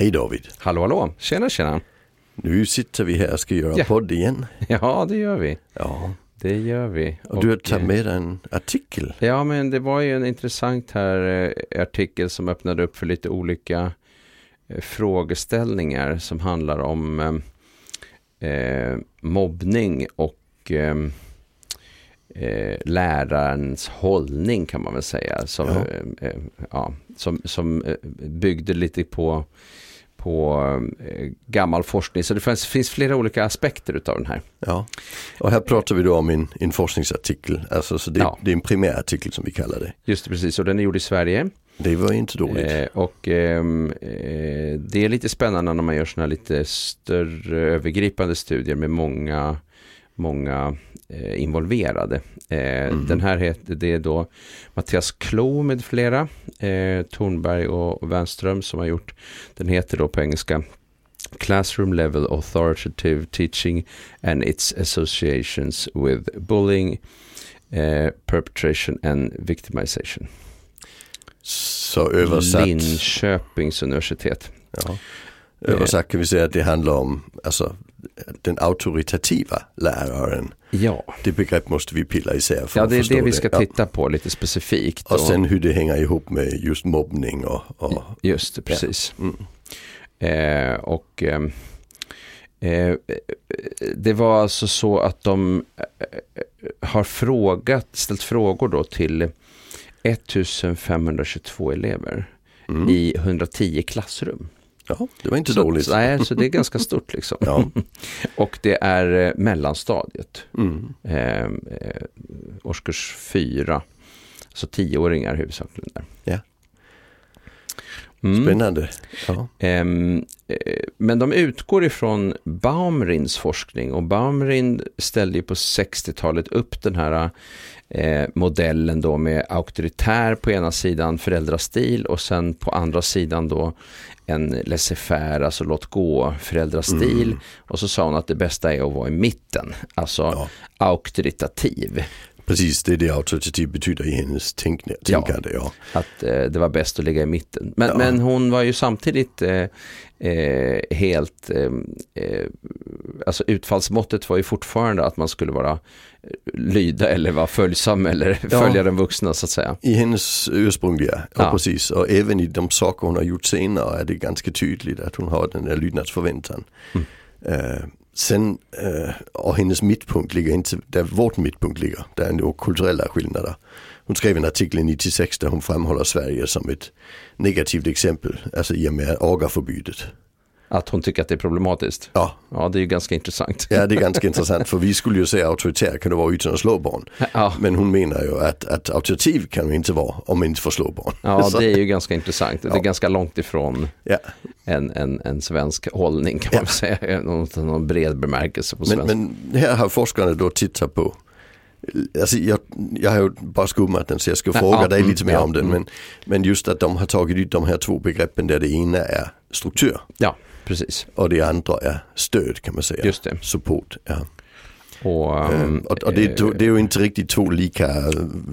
Hej David. Hallå hallå, tjena tjena. Nu sitter vi här och ska göra Ja. podd igen. Ja, det gör vi. Ja. Det gör vi. Och du har tagit eh, med en artikel. Ja, men det var ju en intressant här eh, artikel som öppnade upp för lite olika eh, frågeställningar som handlar om eh, mobbning och lärarens hållning kan man väl säga. Som, Ja. ja, som, som byggde lite på, på eh, gammal forskning. Så det finns, finns flera olika aspekter utav den här. Ja. Och här pratar vi då om en, en forskningsartikel. Alltså, så det, Ja. det är en primärartikel som vi kallar det. Just det, precis. Och den är gjord i Sverige. Det var inte dåligt. Eh, och ehm, eh, det är lite spännande när man gör sådana lite större övergripande studier med många, många eh, involverade. Eh, Mhm. Den här heter, det är då Mattias Klo med flera, eh, Tornberg och, och Wernström som har gjort, den heter då på engelska Classroom Level Authoritative Teaching and its Associations with Bullying, eh, Perpetration and Victimization. Så översatt, Linköpings universitet. ja, översatt kan vi säga att det handlar om alltså, den auktoritativa läraren. Ja, Det begrepp måste vi pilla isär för ja det är det vi ska Ja. titta på lite specifikt. Och sen hur det hänger ihop med just mobbning och, och Just det, precis. mm. Eh, och ehm, eh, det var alltså så att de eh, har frågat, ställt frågor då till 1522 elever Mm. i 110 klassrum. Ja, det var inte så, dåligt. Nej, så det är ganska stort liksom. Ja. Och det är eh, mellanstadiet. Mm. eh, eh, årskurs fyra. Så tioåringar huvudsakligen där. Ja. Mm. Spännande. Ja. Eh, men de utgår ifrån Baumrins forskning och Baumrin ställde ju på 60-talet upp den här eh, modellen då med auktoritär på ena sidan föräldrastil och sen på andra sidan då en laissez-faire, alltså låt gå föräldrastil. Mm. Och så sa hon att det bästa är att vara i mitten, alltså Ja. auktoritativ. Precis, det är det auktoritativ betyder i hennes tänkne, Ja. tänkande. Ja. att eh, det var bäst att ligga i mitten. Men, Ja. men hon var ju samtidigt eh, eh, helt, eh, eh, alltså utfallsmåttet var ju fortfarande att man skulle vara eh, lyda eller vara följsam eller Ja. följa den vuxna så att säga. I hennes ursprungliga, ja, Ja. precis. Och även i de saker hon har gjort senare är det ganska tydligt att hon har den där lydnadsförväntan. Mm. Sen, eh, och hennes mittpunkt ligger inte där vårt mittpunkt ligger. Där är nog kulturella skillnader. Hon skrev en artikel i 96 där hon framhåller Sverige som ett negativt exempel, alltså i och med agaförbudet. Att hon tycker att det är problematiskt. Ja, Ja, det är ju ganska intressant. ja, det är ganska intressant för vi skulle ju säga auktoritär kan du vara utan att slå barn. Ja, Men hon menar ju att, att auktoritativ kan du inte vara om man inte får slå barn. ja det är ju ganska intressant. Det är Ja. ganska långt ifrån ja. En, en, en svensk hållning kan man säga. Någon, någon bred bemärkelse på Men, svenska. men här har forskarna då tittat på Alltså jag, jag har ju bara skummat den så jag ska Ja, fråga ja, dig mm, lite mer ja, om den. mm. Men, men just att de har tagit ut de här två begreppen där det ena är struktur Ja, precis. och det andra är stöd kan man säga. Just det. Support. Ja. Och, Ehm, um, och och det, är- det är ju inte riktigt två lika.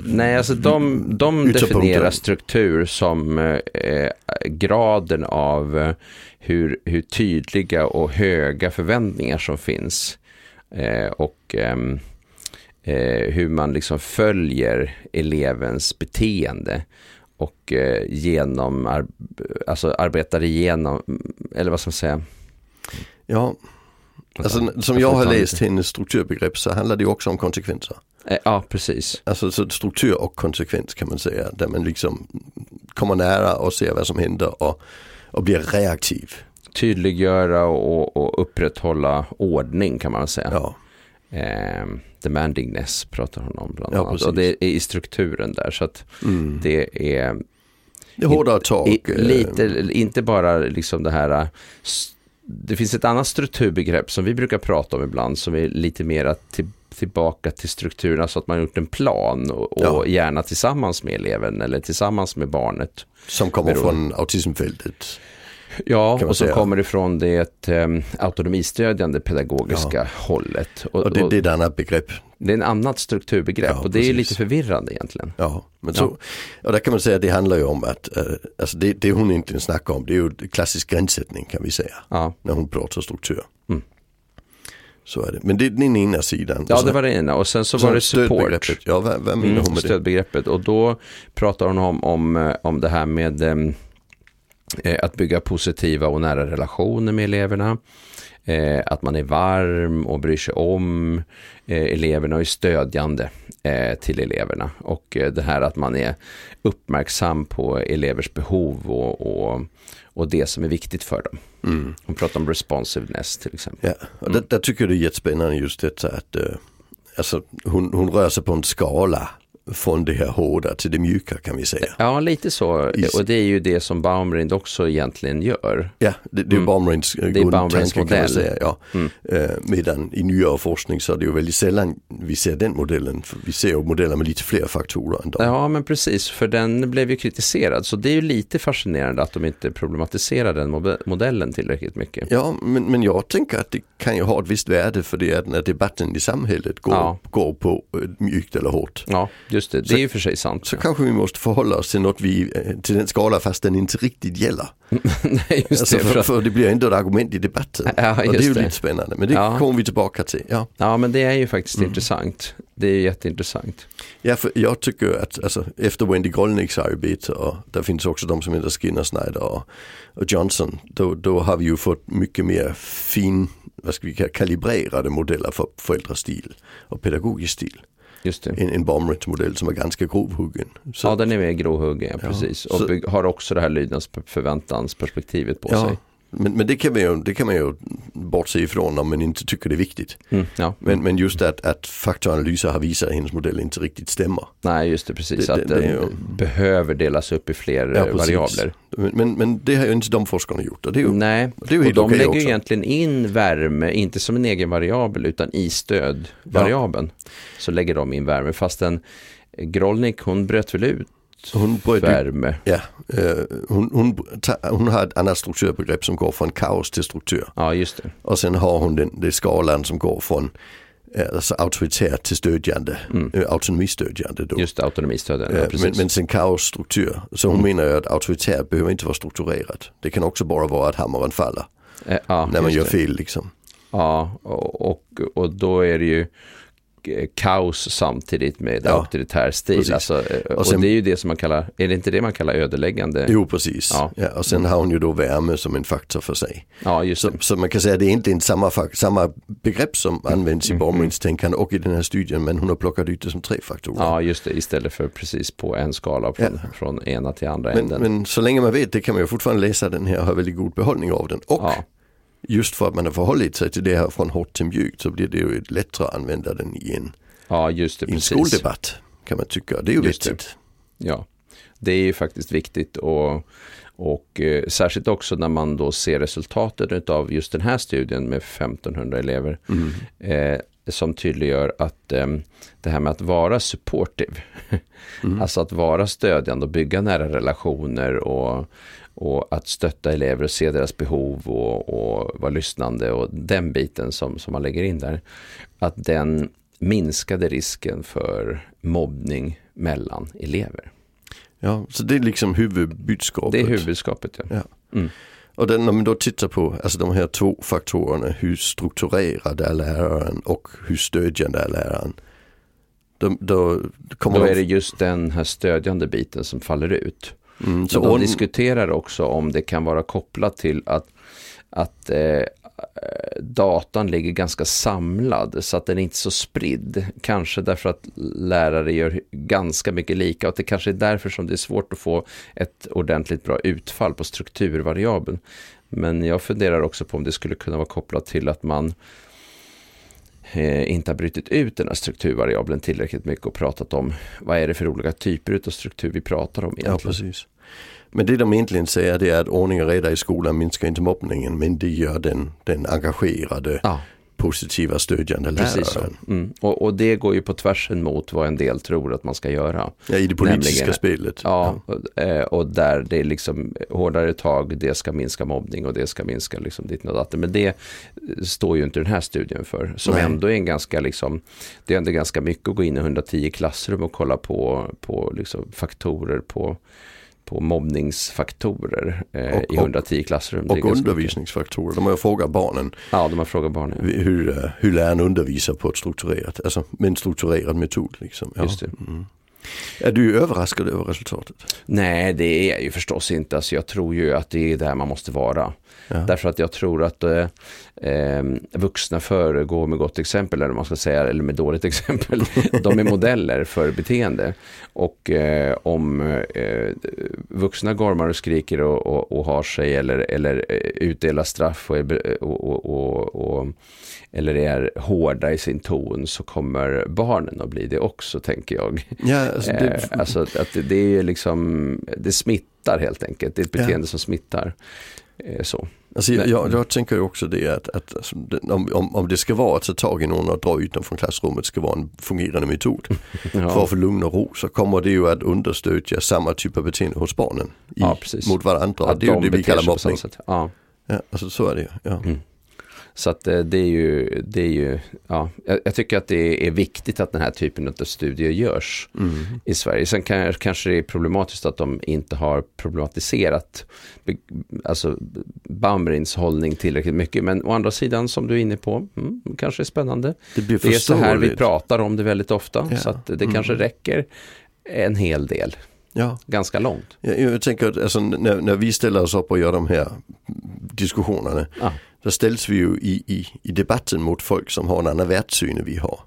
Nej, alltså de, de definierar struktur som eh, graden av eh, hur, hur tydliga och höga förväntningar som finns. Eh, och ehm, eh, hur man liksom följer elevens beteende och eh, genom, ar, alltså arbetar igenom, eller vad ska man säga? Ja, alltså, som jag har läst lite. hennes strukturbegrepp så handlar det också om konsekvenser. Eh, ja, precis. Alltså så struktur och konsekvens kan man säga. Där man liksom kommer nära och ser vad som händer och, och blir reaktiv. Tydliggöra och, och upprätthålla ordning kan man säga. Ja, Eh, demandingness pratar hon om bland Ja, annat. precis. Och det är i strukturen där. Så att mm. det är det är hårdare tag. i, eh, lite, inte bara liksom det här. Det finns ett annat strukturbegrepp som vi brukar prata om ibland som är lite mera till, tillbaka till strukturerna så att man har gjort en plan och, och Ja. gärna tillsammans med eleven eller tillsammans med barnet. Som kommer Beroende. från autismfältet. Ja, och som säga. kommer ifrån det um, autonomistödjande pedagogiska hållet. Och, Och det, det är ett annat begrepp. det är en annat strukturbegrepp Ja, och det är precis. lite förvirrande egentligen. Ja, men så, och där kan man säga att det handlar ju om att, eh, alltså det, det hon inte snackar om det är ju klassisk gränssättning kan vi säga. Ja, När hon pratar struktur. Mm. Så är det. Men det är den ena sidan. ja så- det var det ena och sen så så var det support. Ja, vad, vad menar Mm, hon med det? stödbegreppet och då pratar hon om, om, eh, om det här med eh, att bygga positiva och nära relationer med eleverna. Eh, att man är varm och bryr sig om eh, eleverna och är stödjande eh, till eleverna. Och eh, det här att man är uppmärksam på elevers behov och, och, och det som är viktigt för dem. Mm. Hon pratar om responsiveness till exempel. Ja, och där, där tycker jag det är jättespännande just detta att eh, alltså, hon, hon rör sig på en skala från det här hårda till det mjuka kan vi säga. Ja, lite så. Is- Och det är ju det som Baumrind också egentligen gör. Ja, det, det är Mm. Baumrinds är grundtanke kan man säga. Ja. Mm. Eh, medan i nyare forskning så är det ju väldigt sällan vi ser den modellen. För vi ser ju modeller med lite fler faktorer än dem. Ja, men precis, för den blev ju kritiserad. Så det är ju lite fascinerande att de inte problematiserar den modellen tillräckligt mycket. Ja, men, men jag tänker att det kan ju ha ett visst värde för det att när debatten i samhället går, Ja. går på eh, mjukt eller hårt. Ja, just det. Det Så- är ju för sig sant. Så kanske vi måste förhålla oss till något vi, eh, till den skala fast den inte riktigt gäller. Nej, just Alltså det. för, För det blir ändå ett argument i debatten. Ja, och det är ju det. lite spännande. Men det Ja. kommer vi tillbaka till. Ja. ja, men det är ju faktiskt Mm. intressant. Det är jätteintressant. Ja, för jag tycker att alltså, efter Wendy Grolniks arbete och där finns också de som heter Skinner, Snyder och, och Johnson. Då, då har vi ju fått mycket mer fin, vad ska vi kalla kalibrerade modeller för föräldrastil och pedagogisk stil. Just det. En, en Baumrints modell som är ganska grovhuggen. Så, Ja, den är mer grovhuggen, ja, Ja, precis. Och så- bygg- har också det här lydnads förväntansperspektivet på ja, sig. Men, men det, kan man ju, det kan man ju bortse ifrån om man inte tycker det är viktigt. Mm, ja. Men, men just att, att faktoranalyser har visat att hennes modell inte riktigt stämmer. Nej, just det, precis. Det- att det- den ju- behöver delas upp i fler Ja, eh, variabler. Men, men, det har ju inte de forskarna gjort. Och det är ju, Nej, det är ju och helt de okej lägger också. egentligen in värme, inte som en egen variabel utan i stödvariabeln. Så lägger de in värme, fastän Grolnik hon bröt väl ut Hon värme. Ja, eh, hon, hon, hon har ett annat strukturbegrepp som går från kaos till struktur. Ja, just det. Och sen har hon den, det skalan som går från eh, alltså auktoritärt till stödjande, Mm. eh, autonomistödjande då. Just det, autonomistöden. Ja, men, men sen kaosstruktur. Så hon Mm. menar ju att auktoritärt behöver inte vara strukturerat. Det kan också bara vara att hammaren faller ja, när man gör fel liksom. Ja, och, och, och då är det ju eh, kaos samtidigt med Ja, auktoritär stil. Alltså, eh, och, Och sen- det är ju det som man kallar, är det inte det man kallar ödeläggande? Jo precis. Ja. Ja. och sen har hon ju då värme som en faktor för sig. Ja, just Så, så man kan säga att det är egentligen samma, samma begrepp som används i Mm. Baumrints tänkande och i den här studien men hon har plockat ut det som tre faktorer. Ja, just det. Istället för precis på en skala från, från ena till andra Men, änden. men så länge man vet det kan man ju fortfarande läsa den här och ha väldigt god behållning av den. Och ja, just för att man har förhållit sig till det här från hårt till mjukt så blir det ju lättare att använda den i en, ja, det. i en skoldebatt kan man tycka. Det är ju Just det. Ja, det är ju faktiskt viktigt och, och eh, särskilt också när man då ser resultatet av just den här studien med 1500 elever Mm. eh, som tydliggör att eh, det här med att vara supportive, Mm. alltså att vara stödjande och bygga nära relationer och, och att stötta elever och se deras behov och, och vara lyssnande och den biten som, som man lägger in där, att den minskade risken för mobbning mellan elever. Ja, så det är liksom huvudbudskapet. Det är huvudskapet. Ja. Ja. Mm. Och den, när man då tittar på alltså de här två faktorerna, hur strukturerad är läraren och hur stödjande är läraren. Då, då kommer Då de, är det just den här stödjande biten som faller ut. mm, Så de ordn- diskuterar också om det kan vara kopplat till att, att eh, datan ligger ganska samlad så att den är inte så spridd. Kanske därför att lärare gör ganska mycket lika och att det kanske är därför som det är svårt att få ett ordentligt bra utfall på strukturvariabeln. Men jag funderar också på om det skulle kunna vara kopplat till att man eh, inte har brutit ut den här strukturvariabeln tillräckligt mycket och pratat om vad är det för olika typer av struktur vi pratar om Ja, egentligen. precis. Men det de egentligen säger det är att ordning och reda i skolan minskar inte mobbningen men det gör den, den engagerade Ja, positiva stödjande Precis så. lärare. Mm. Och, och det går ju på tvärsen mot vad en del tror att man ska göra. Ja, I det politiska Nämligen- spelet. Ja, och, eh, och där det är liksom hårdare tag, det ska minska mobbning och det ska minska liksom ditt och datten. Men det står ju inte den här studien för. Som Nej. ändå är en ganska, liksom, det är ändå ganska mycket att gå in i 110 klassrum och kolla på, på liksom faktorer på på mobbningsfaktorer eh, Och- i och- 110 klassrum. Och undervisningsfaktorer. De har frågat barnen Ja, de har frågat barnen. hur, eh, hur läraren undervisar på ett strukturerat, alltså med en strukturerad metod. Liksom. Ja. Just det. Mm. Är du överraskad över resultatet? Nej, det är jag ju förstås inte. Alltså, jag tror ju att det är där man måste vara. Ja. Därför att jag tror att eh, eh, vuxna föregår med gott exempel, eller man ska säga, eller med dåligt exempel. De är modeller för beteende. Och eh, om eh, vuxna gormar och skriker och, och, och har sig eller, eller eh, utdelar straff och, är, och, och, eller är hårda i sin ton så kommer barnen att bli det också, tänker jag. Ja, alltså det, Eh, alltså att det, är liksom, det smittar helt enkelt. Det är ett Ja. beteende som smittar. Eh, så. Alltså, jag, jag, jag tänker också det att, att alltså, om, om, om det ska vara att ta tag i någon och dra ut dem från klassrummet ska vara en fungerande metod för Ja, att få lugn och ro så kommer det ju att understödja samma typ av beteende hos barnen i, Ja, mot varandra. att det är ju de det vi kallar mobbning. Ja. Ja, alltså så är det ju. Ja. Mm. Så att eh, det är ju, det är ju ja, jag, tycker att det är viktigt att den här typen av studier görs Mm. i Sverige. Sen kan, kanske det är problematiskt att de inte har problematiserat alltså Bamrins hållning tillräckligt mycket. Men å andra sidan som du är inne på, mm, kanske är spännande. Det blir Det är så här vi pratar om det väldigt ofta. Ja. Så att det Mm. kanske räcker en hel del, Ja. ganska långt. Jag, jag tänker att alltså, när, när vi ställer oss upp och gör de här diskussionerna Ja, då ställs vi ju i, i, i debatten mot folk som har en annan världssyn än vi har.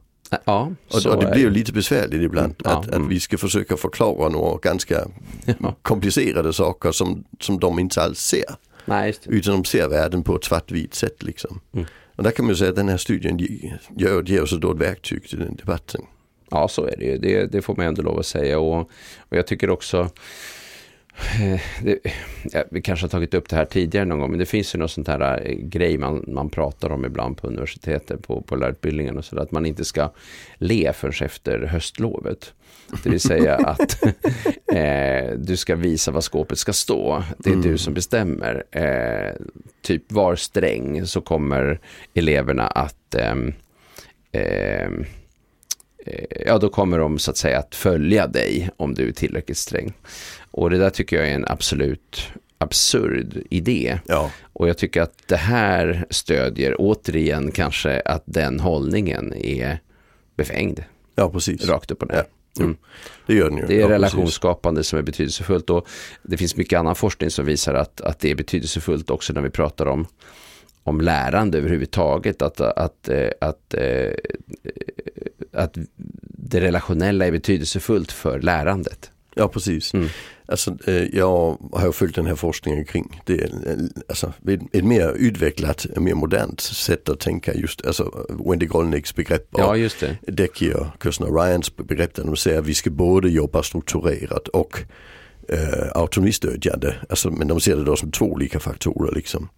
ja Och, och det blir ju lite besvärligt ibland Ja, att, mm. att vi ska försöka förklara några ganska Ja. komplicerade saker som, som de inte alls ser. Nej. Utan de ser världen på ett svartvitt sätt liksom. Mm. Och där kan man ju säga att den här studien ge- gör, ger oss då ett verktyg till den debatten. Ja, så är det ju. Det, det får man ändå lov att säga. Och, och jag tycker också, det, ja, vi kanske har tagit upp det här tidigare någon gång, men det finns ju något sånt här eh, grej man, man pratar om ibland på universitetet, på, på lärarutbildningen och sådär, att man inte ska le förrän efter höstlovet. Det vill säga att eh, du ska visa vad skåpet ska stå. Det är Mm. du som bestämmer. Eh, typ var sträng så kommer eleverna att eh, ja då kommer de så att säga att följa dig om du är tillräckligt sträng. Och det där tycker jag är en absolut absurd idé. Ja, Och jag tycker att det här stödjer återigen kanske att den hållningen är befängd, ja precis. rakt upp och ner. Ja. Mm. Det gör den ju. Det är ja, relationsskapande som är betydelsefullt och det finns mycket annan forskning som visar att, att det är betydelsefullt också när vi pratar om, om lärande överhuvudtaget. Att, att, eh, att, eh, att det relationella är betydelsefullt för lärandet. Ja precis. Mm. Alltså, eh, jag har följt den här forskningen kring det. eh, Alltså, ett, mer utvecklat, mer modernt sätt att tänka just, alltså Wendy Grolniks begrepp och Ja. Decky och Kirsten Ryans begrepp där de säger att vi ska både jobba strukturerat och eh, autonomistödjande. Alltså, men de ser det då som två olika faktorer liksom.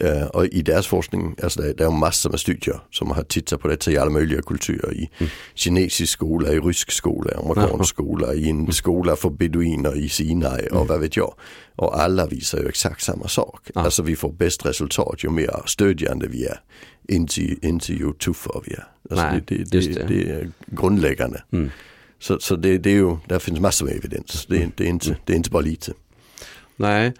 Eh, och i deras forskning, alltså det, det är massor med studier som har tittat på detta i alla möjliga kulturer. I kinesisk skola, i rysk skola, i amerikansk Jaha. skola, i en skola för beduiner i Sinai och vad vet jag. Och alla visar ju exakt samma sak. Ja. Alltså vi får bäst resultat ju mer stödjande vi är. Inte, inte ju tuffare vi är. Alltså Nej, det, det, det, det. det är grundläggande. Mm. Så, så det, det är ju, där finns massor med evidens. Det, är- det, är, inte, det är inte bara lite. Nej,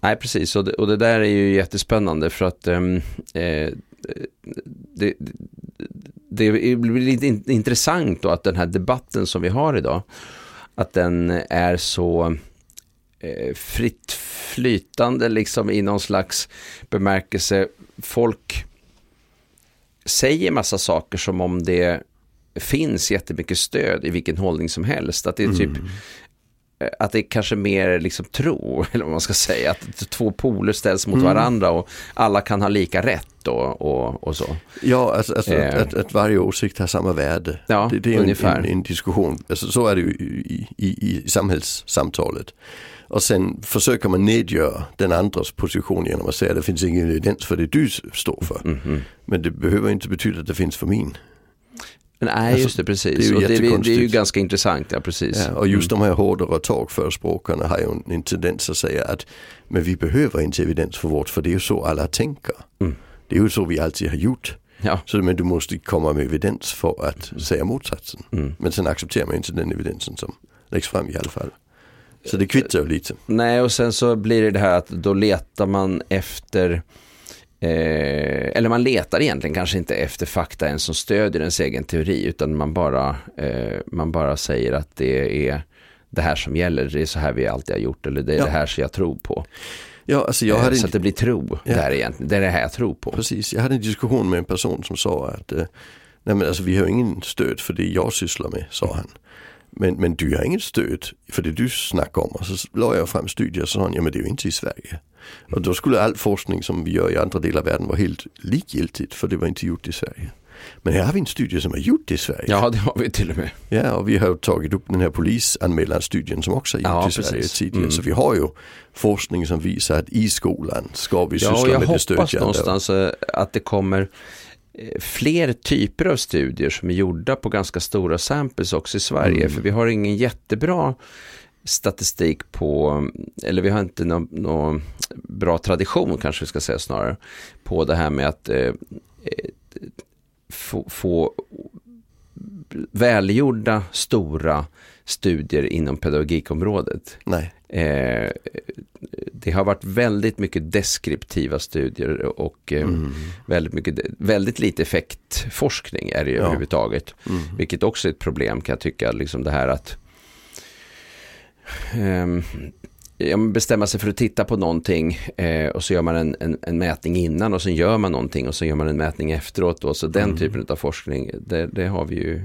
Nej precis. Och det, och det där är ju jättespännande för att ehm, eh, det, det blir lite intressant då att den här debatten som vi har idag, att den är så eh, fritt flytande liksom i någon slags bemärkelse. Folk säger massa saker som om det finns jättemycket stöd i vilken hållning som helst. Att det är typ mm att det är kanske mer liksom tro, eller vad man ska säga, att två poler ställs mot mm. varandra och alla kan ha lika rätt och, och, och så. Ja, alltså, alltså eh. att, att, varje åsikt har samma värde. Ja, det, det är ungefär. En, en, en diskussion, alltså, så är det ju i, i, i samhällssamtalet. Och sen försöker man nedgöra den andras position genom att säga att det finns ingen evidens för det du står för. Mm -hmm. Men det behöver inte betyda att det finns för min. Nej, alltså, just det, precis. Det är, ju det, det, är ju ganska intressant, ja precis. Ja, och just mm. de här hårdare tagförespråkarna har ju en, en tendens att säga att men vi behöver inte evidens för vårt, för det är ju så alla tänker. Mm. Det är ju så vi alltid har gjort. Ja. Så, men du måste komma med evidens för att mm. säga motsatsen. Mm. Men sen accepterar man inte den evidensen som läggs fram i alla fall. Så det kvittar lite. Nej, och sen så blir det det här att då letar man efter Eh, eller man letar egentligen kanske inte efter fakta ens som stödjer ens egen teori utan man bara, eh, man bara säger att det är det här som gäller, det är så här vi alltid har gjort eller det är ja. det här som jag tror på. Ja, alltså jag hade eh, så att det blir tro ja. där egentligen, det är det här jag tror på. Precis, jag hade en diskussion med en person som sa att eh, nej men alltså vi har ingen stöd för det jag sysslar med, sa han. Men, men du har inget stöd för det du snackar om. Och så la jag fram studier och sa ja men det är ju inte i Sverige. Och då skulle all forskning som vi gör i andra delar av världen vara helt likgiltigt för det var inte gjort i Sverige. Men här har vi en studie som är gjort i Sverige. Ja, det har vi till och med. Ja, och vi har tagit upp den här polisanmälan-studien som också är gjort ja, i Sverige precis. tidigare. Mm. Så vi har ju forskning som visar att i skolan ska vi syssla ja, med det stödjande. Jag hoppas någonstans eh, att det kommer fler typer av studier som är gjorda på ganska stora samples också i Sverige. Mm. För vi har ingen jättebra statistik på, eller vi har inte någon, någon bra tradition kanske vi ska säga snarare, på det här med att eh, eh få, få välgjorda stora studier inom pedagogikområdet. Nej. Eh, det har varit väldigt mycket deskriptiva studier och eh, mm. väldigt, mycket, väldigt lite effektforskning är det ju ja. överhuvudtaget. Mm. Vilket också är ett problem kan jag tycka, liksom det här att um, bestämma sig för att titta på någonting eh, och så gör man en, en, en, mätning innan och så gör man någonting och så gör man en mätning efteråt. Då. Så den mm. typen av forskning, det, det, har vi ju eh,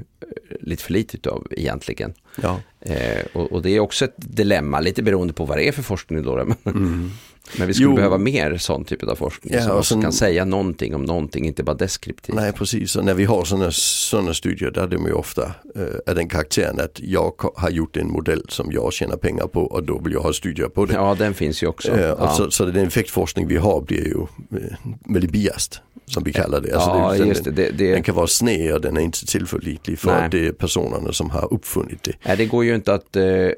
lite för lite av egentligen. Ja. Eh, och, och, det är också ett dilemma, lite beroende på vad det är för forskning då. Mm. Men vi skulle jo. behöva mer sån typ av forskning ja, som sen, kan säga någonting om någonting, inte bara deskriptivt. Nej, precis. Och när vi har sådana, sådana studier där är de ju ofta äh, är den karaktären att jag har gjort en modell som jag tjänar pengar på och då vill jag ha studier på det. Ja, den finns ju också. Äh, ja. så, så den effektforskning vi har blir ju äh, väldigt biased som vi kallar det. Alltså ja, det, just det, det, det. Den kan vara sned och den är inte tillförlitlig för Nej. är personerna som har uppfunnit det. Nej, det går ju inte att uh,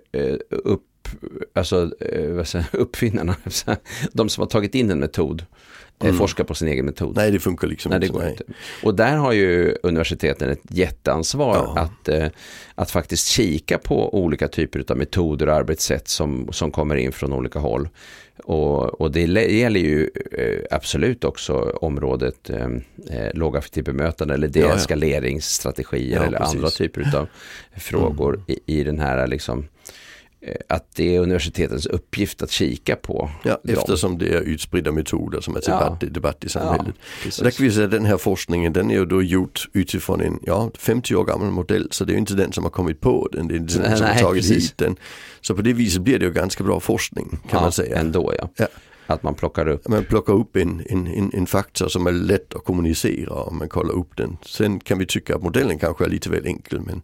upp alltså eh, vad säger, uppfinnarna, de som har tagit in en metod, eh, mm. forskar på sin egen metod. Nej, det funkar liksom nej, det går inte. Och där har ju universiteten ett jätteansvar ja. att, eh, att faktiskt kika på olika typer av metoder och arbetssätt som, som kommer in från olika håll. Och, och det gäller ju absolut också området eh, lågaffektivt bemötande eller deeskaleringsstrategier ja, ja. eller precis. andra typer av frågor mm. i, i den här liksom, att det är universitetens uppgift att kika på. Ja, dem. eftersom det är utspridda metoder som är till ja. debatt, i samhället. Ja, där kan vi säga att den här forskningen den är ju då gjord utifrån en ja, 50 år gammal modell så det är inte den som har kommit på den, det är inte den nej, som har tagit precis. hit den. Så på det viset blir det ju ganska bra forskning kan ja, man säga. Ändå ja. ja. Att man plockar upp. Man plockar upp en, en, en, en faktor som är lätt att kommunicera och man kollar upp den. Sen kan vi tycka att modellen kanske är lite väl enkel men,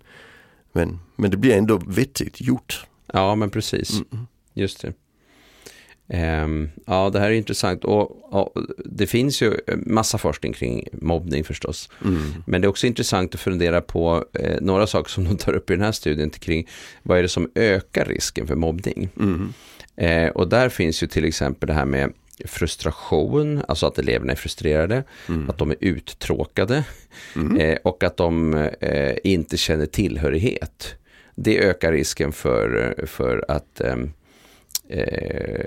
men, men det blir ändå vettigt gjort. Ja, men precis. Mm. Just det. Um, ja, det här är intressant och, och, det finns ju massa forskning kring mobbning förstås. Mm. Men det är också intressant att fundera på eh, några saker som de tar upp i den här studien kring vad är det som ökar risken för mobbning. Mm. Eh, och där finns ju till exempel det här med frustration, alltså att eleverna är frustrerade, mm. att de är uttråkade mm. eh, och att de eh, inte känner tillhörighet det ökar risken för, för att eh, eh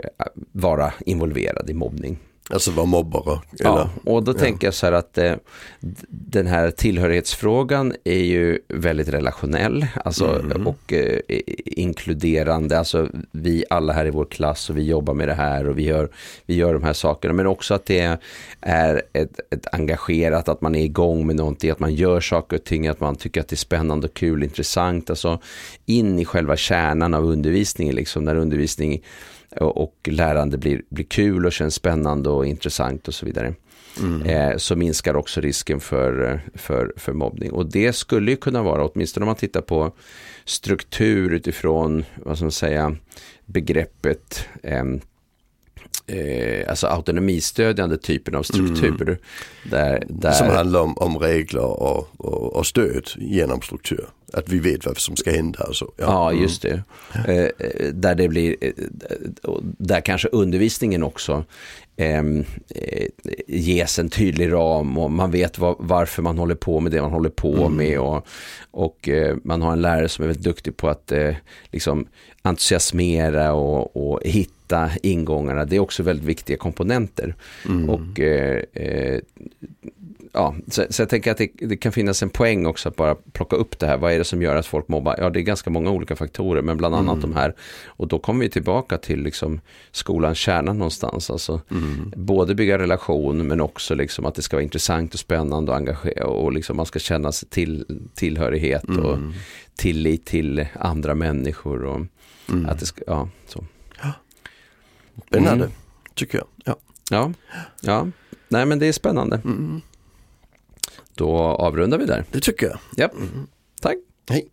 vara involverad i mobbning. Alltså vara mobbare? Ja, och då ja. tänker jag så här att eh, den här tillhörighetsfrågan är ju väldigt relationell alltså, mm. och eh, inkluderande. Alltså vi alla här i vår klass och vi jobbar med det här och vi gör, vi gör de här sakerna. Men också att det är ett, ett engagerat, att man är igång med någonting, att man gör saker och ting, att man tycker att det är spännande och kul, intressant. Alltså in i själva kärnan av undervisningen, liksom när undervisning och lärande blir, blir kul och känns spännande och intressant och så vidare. Mm. Eh, så minskar också risken för, för, för mobbning. Och det skulle ju kunna vara, åtminstone om man tittar på struktur utifrån, vad ska man säga, begreppet eh, eh, alltså autonomistödjande typen av struktur. Mm. Där, där... Som handlar om, om regler och, och, och, stöd genom struktur. Att vi vet vad som ska hända. Och så. Ja, ja mm. just det. Eh, eh, där det blir, eh, där kanske undervisningen också ehm, eh, ges en tydlig ram och man vet var, varför man håller på med det man håller på mm. med och, och eh, man har en lärare som är väldigt duktig på att eh, liksom entusiasmera och, och hitta ingångarna. Det är också väldigt viktiga komponenter. Mm. Och eh, eh, ja, så, så, jag tänker att det, det, kan finnas en poäng också att bara plocka upp det här. Vad är det som gör att folk mobbar? Ja, det är ganska många olika faktorer, men bland annat mm. de här. Och då kommer vi tillbaka till liksom skolans kärna någonstans. Alltså, mm. Både bygga relation, men också liksom att det ska vara intressant och spännande och engagera och liksom man ska känna sig till, tillhörighet mm. och tillit till andra människor. Och mm. att det ska, ja, så. Spännande, mm. tycker jag. Ja. ja, ja. Nej men det är spännande. Mm. Då avrundar vi där. Det tycker jag. Ja. Mm. Tack. Hej.